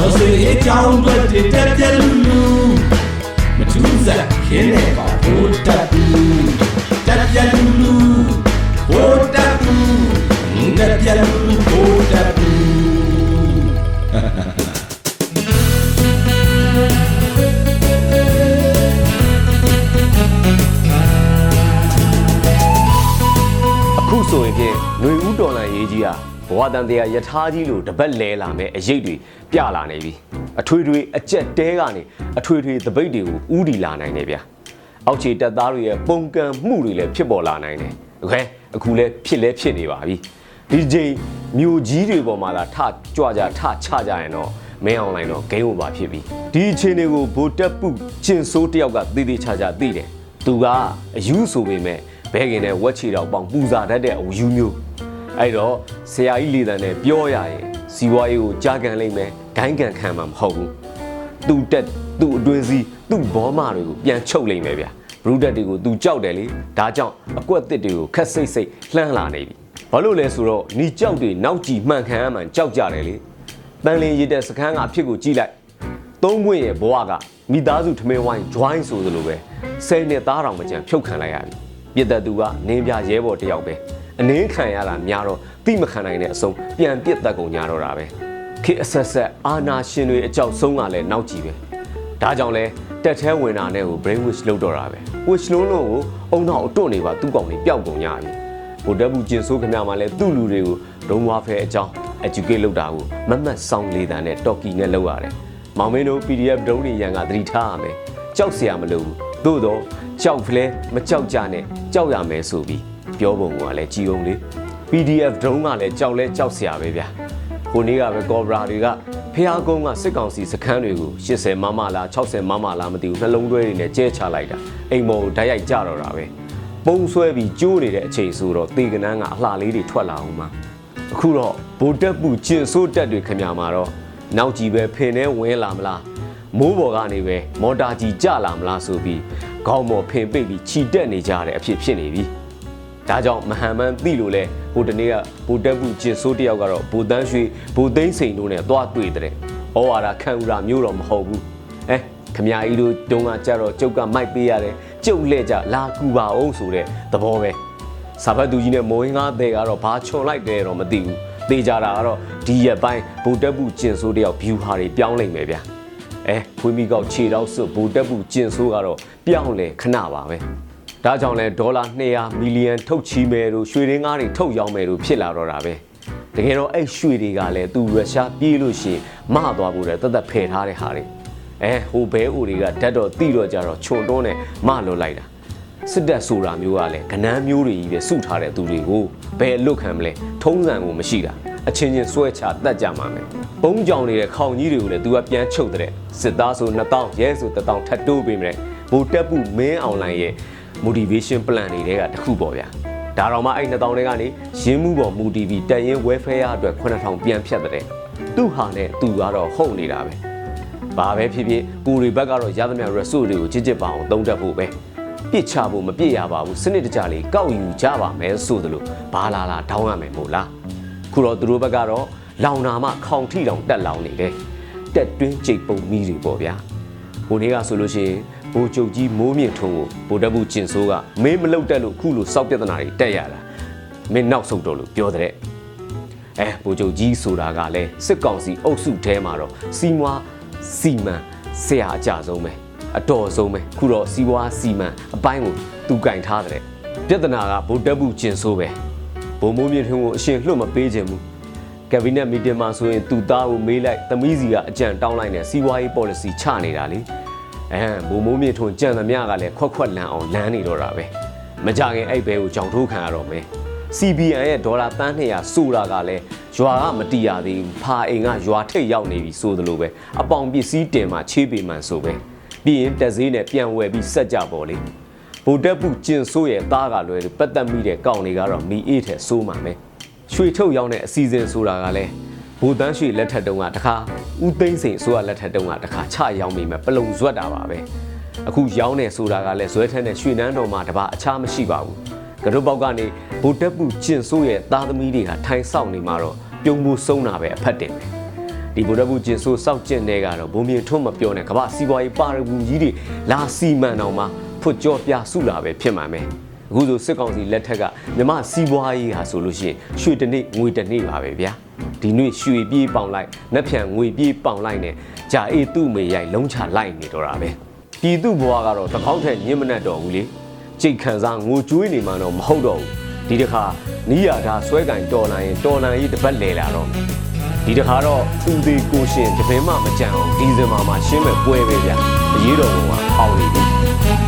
တော်စေအကြောင်းတွေတက်ပြက်လူလူမထူးစားခင်းနေပါဘိုးတက်ဘူးတက်ပြက်လူလူဘိုးတက်ဘူးတက်ပြက်လူလူဘိုးတက်ဘူးအခုဆိုရင်ဖြင့်ຫນွေဦးတော်လန်ရေးကြီးဟာ ဘဝတန်တရားယထာကြီးလိုတပတ်လဲလာမဲ့အရေးတွေပြလာနေပြီအထွေထွေအကြက်တဲကနေအထွေထွေသပိတ်တွေကိုဥတီလာနိုင်တယ်ဗျာအောက်ခြေတပ်သားတွေရဲ့ပုံကံမှုတွေလည်းဖြစ်ပေါ်လာနိုင်တယ်โอเคအခုလည်းဖြစ်လဲဖြစ်နေပါပြီဒီချိန်မြို့ကြီးတွေပေါ်မှာလာထကြွကြထချကြရင်တော့မင်းအောင်လိုင်းတော့ဂိမ်းဝပါဖြစ်ပြီဒီအချိန်တွေကိုဗိုလ်တပ်ပုကျင်ဆိုးတယောက်ကသေသေးချာချာသိတယ်သူကအယူဆိုပေမဲ့ဘဲကင်နဲ့ဝက်ချီတော်ပေါင်ပူစာတတ်တဲ့အယူမျိုး အဲ့တော့ဆရာကြီးလေတန်နဲ့ပြောရရင်စီဝါရေးကိုကြားကန်လိုက်မယ်ဂိုင်းကန်ခံမှာမဟုတ်ဘူးသူ့တက်သူ့အတွင်းစည်းသူ့ဘောမတွေကိုပြန်ချုပ်လိုက်မယ်ဗျာဘရူတက်တွေကိုသူကြောက်တယ်လေဒါကြောင့်အကွက်တစ်တွေကိုခက်စိတ်စိတ်လှမ်းလာနေပြီဘာလို့လဲဆိုတော့နီကြောက်တွေနောက်ကြည့်မှန်ခံရမှန်ကြောက်ကြတယ်လေတန်လင်းရတဲ့စခန်းကအဖြစ်ကိုကြည့်လိုက်သုံးပွင့်ရဲ့ဘဝကမိသားစုထမင်းဝိုင်း join ဆိုသလိုပဲဆယ်နှစ်သားတော်မကြံဖြုတ်ခံလိုက်ရပြီပြစ်သက်သူကနင်းပြရဲဘော်တယောက်ပဲ အနင်းခံရတာများတော့တိမခံနိုင်တဲ့အဆုံးပြန်ပြစ်သက်ကုန်ကြတော့တာပဲခေတ်အဆက်ဆက်အာနာရှင်တွေအကြောက်ဆုံးကလည်းနောက်ကြည့်ပဲဒါကြောင့်လဲတက်แท้ဝင်တာနဲ့ကို brain wish လုပ်တော့တာပဲ wish လုံးလုံးကိုအုံနောက်အတွန့်နေပါသူ့ကောင်တွေပျောက်ကုန်ကြပြီဟိုတက်ဘူးကျင်ဆိုးခင်ဗျာမှလည်းသူ့လူတွေကိုဒုံဝါဖဲအကြောင်း educate လုပ်တာကိုမမတ်ဆောင်းလေးတန်နဲ့ talkie နဲ့လုပ်ရတယ် မောင်မင်းတို့ PDF ဒုံးတွေရန်ကသတိထားရမယ်ကြောက်เสียမလို့ဘူးသို့တော့ကြောက်ဖလဲမကြောက်ကြနဲ့ကြောက်ရမယ်ဆိုပြီး ပြောပုံကလည်းကြည်ုံလေး PDF drone ကလည်းကြောက်လဲကြောက်စရာပဲဗျာကိုနေ့ကပဲ Cobra တွေကဖျားကုန်းကစစ်ကောင်စီစခန်းတွေကို80မမလား60မမလားမသိဘူးနှလုံးသွဲတွေနဲ့ကျဲချလိုက်တာအိမ်မော်ဓာတ်ရိုက်ကြတော့တာပဲပုံဆွဲပြီးကျိုးနေတဲ့အချိန်ဆိုတော့တေကနန်းကအလှလေးတွေထွက်လာအောင်မှာအခုတော့ဗိုလ်တပ်ပူကျင်ဆိုးတက်တွေခင်ဗျာမှာတော့နောက်ကြီးပဲဖင်ထဲဝင်လာမလားမိုးပေါ်ကနေပဲမော်တာကြီးကျလာမလားဆိုပြီးခေါင်းမော်ဖင်ပိတ်ပြီးခြိတက်နေကြတဲ့အဖြစ်ဖြစ်နေပြီ ဒါကြောင့်မဟန်မန်သိလို့လဲဟိုတနေ့ကဗိုလ်တက်ပူကျင်ဆိုးတယောက်ကတော့ဗိုလ်တန်းရွှေဗိုလ်သိန်းစိန်တို့နဲ့သွားတွေ့တဲ့ဩဝါဒခံယူတာမျိုးတော့မဟုတ်ဘူးအဲခမကြီးတို့တုံးကကြတော့ကျုပ်ကမိုက်ပေးရတယ်ကျုပ်လှဲ့ကြလာကူပါအောင်ဆိုတဲ့သဘောပဲစာဖတ်သူကြီးနဲ့မိုးဟင်းကားတဲ့ကတော့ဘာချွန်လိုက်တယ်တော့မသိဘူးသေကြတာကတော့ဒီရက်ပိုင်းဗိုလ်တက်ပူကျင်ဆိုးတယောက် view ဟာတွေပြောင်းလိုက်မယ်ဗျာအဲဖွေးမိကောက်ခြေတော့စွတ်ဗိုလ်တက်ပူကျင်ဆိုးကတော့ပြောင်းလဲခဏပါပဲ ဒါကြောင့်လဲဒေါ်လာ200မီလီယံထုတ်ချီမယ်တို့ရွှေရင်းကားတွေထုတ်ရောင်းမယ်တို့ဖြစ်လာတော့တာပဲတကယ်တော့အဲ့ရွှေတွေကလည်းသူရုရှားပြေးလို့ရှိရင်မသွားဖို့တဲ့တသက်ဖယ်ထားတဲ့ဟာတွေအဲဟိုဘဲအိုတွေကဓာတ်တော့တိတော့ကြတော့ခြုံတွန်းနဲ့မလွတ်လိုက်တာစစ်တပ်ဆိုတာမျိုးကလည်းကနန်းမျိုးတွေကြီးပဲစုထားတဲ့သူတွေကိုဘယ်အလွတ်ခံမလဲထုံးစံကိုမရှိတာအချင်းချင်းဆွဲချတတ်ကြမှာမယ်ပုံးကြောင်နေတဲ့ခေါင်ကြီးတွေကိုလည်း तू ကပြန်ချုပ်တဲ့စစ်သားဆို2000ရဲဆို1000ထပ်တိုးပေးမယ်ဘိုတက်ပူမင်းအွန်လိုင်းရဲ့ motivation plan တွေကတခုပေါ့ဗျာဒါတော့မှအဲ့2000တွေကနေရင်းမှုပေါ်မူတည်ပြီးတန်ရင် welfare အတွက်9000ပြန်ဖြတ်တဲ့သူ့ဟာနဲ့သူကတော့ဟုတ်နေတာပဲဘာပဲဖြစ်ဖြစ်ကိုရီဘက်ကတော့ရသမျှ resource တွေကိုကြစ်ကြစ်ပါအောင်သုံးတတ်ဖို့ပဲပြစ်ချဖို့မပြစ်ရပါဘူးစနစ်တကျလေးကောက်ယူကြပါမယ်ဆိုသလိုဘာလာလာတောင်းရမယ်မို့လားခုတော့သူတို့ဘက်ကတော့လောင်နာမခေါင်ထီတောင်တက်လောင်နေတယ်တက်တွင်းကြိတ်ပုံမီတွေပေါ့ဗျာ ဟိုနေ့ကဆိုလို့ရှိရင်ဘိုးချုပ်ကြီးမိုးမြင့်ထုံးကိုဗိုလ်တပ်ဘူးကျင်ဆိုးကမင်းမလုတ်တက်လို့ခုလိုစောက်ပြဿနာတွေတက်ရတာမင်းနောက်ဆုံးတော့လို့ပြောတဲ့အဲဗိုလ်ချုပ်ကြီးဆိုတာကလည်းစစ်ကောင်စီအုပ်စုထဲမှာတော့စီမွားစီမံဆရာအကြဆုံးပဲအတော်ဆုံးပဲခုတော့စီဝါစီမံအပိုင်းကိုသူကင်ထားတဲ့ပြဿနာကဗိုလ်တပ်ဘူးကျင်ဆိုးပဲဘုံမိုးမြင့်ထုံးကိုအရှင်လွှတ်မပေးခြင်းဘူး ကက်ဘိနက်မီတင်မှာဆိုရင်သူသားကိုမေးလိုက်သမီးစီကအကြံတောင်းလိုက်နေစီဝါရေး policy ချနေတာလေအဲဘုံမိုးမြင့်ထုံးကြံသမျှကလည်းခွက်ခွက်လန်အောင်လမ်းနေတော့တာပဲမကြခင်အဲ့ဘဲကိုကြောင်ထိုးခံရတော့မယ် CBN ရဲ့ဒေါ်လာတန်း200ဆိုတာကလည်းရွာကမတီးရသေးဘူးဖာအိမ်ကရွာထိတ်ရောက်နေပြီဆိုသလိုပဲအပေါင်ပစ္စည်းတင်မှချေးပေမှန်ဆိုပဲပြီးရင်တက်ဈေးနဲ့ပြန်ဝယ်ပြီးဆက်ကြပေါ်လေဗိုလ်တပ်ပုကျင်ဆိုးရဲ့သားကလွယ်ပတ်သက်မိတဲ့ကောင်တွေကတော့မီအေးထဲစိုးမှမယ် ရွှေထုတ်ရောက်တဲ့အစီအစဉ်ဆိုတာကလည်းဗိုလ်တန်းရွှေလက်ထက်တုန်းကတခါဦးသိန်းစိန်အစိုးရလက်ထက်တုန်းကတခါချရောင်းမိမယ်ပလုံဇွတ်တာပါပဲအခုရောင်းနေဆိုတာကလည်းဇွဲထက်နဲ့ရွှေနန်းတော်မှာတပါအခြားမရှိပါဘူးကရုပေါက်ကနေဗိုလ်တက်ပူကျင်ဆိုးရဲ့သားသမီးတွေကထိုင်ဆောင်နေမှာတော့ပြုံးမှုဆုံးတာပဲအဖက်တင်ပဲဒဒီဗုဒ္ဓဘုကျင်ဆိုးစောက်ကျင့်တဲ့ကတော့ဘုံမြင်ထွန်းမပြောနဲ့ကမ္ဘာစီးပွားရေးပါရဂူကြီးတွေလာစီမံအောင်မှာဖွကြောပြစုလာပဲဖြစ်မှာမယ် အခုဆိုစစ်ကောင်စီလက်ထက်ကမြမစီးပွားရေးဟာဆိုလို့ရှိရင်ရွှေတစ်နေ့ငွေတစ်နေ့ပါပဲဗျာဒီနေ့ရွှေပြေးပေါင်လိုက်နှက်ဖြန်ငွေပြေးပေါင်လိုက်နဲ့ဂျာအေးသူ့မေရိုက်လုံးချလိုက်နေတော့တာပဲပြည်သူဘဝကတော့တစ်ခေါက်ထက်ညင်မနဲ့တော့ဘူးလေကြိတ်ခံစားငိုကြွေးနေမှတော့မဟုတ်တော့ဘူးဒီတစ်ခါနီးရတာဆွဲကင်တော်လာရင်တော်လန်ကြီးတစ်ပတ်လဲလာတော့မယ်ဒီတစ်ခါတော့ဦးသေးကိုရှင်တပင်မှမကြံအောင်ဒီဇင်ဘာမှာရှင်းမဲ့ပွဲပဲဗျအရေးတော်ကအောင်းနေပြီ။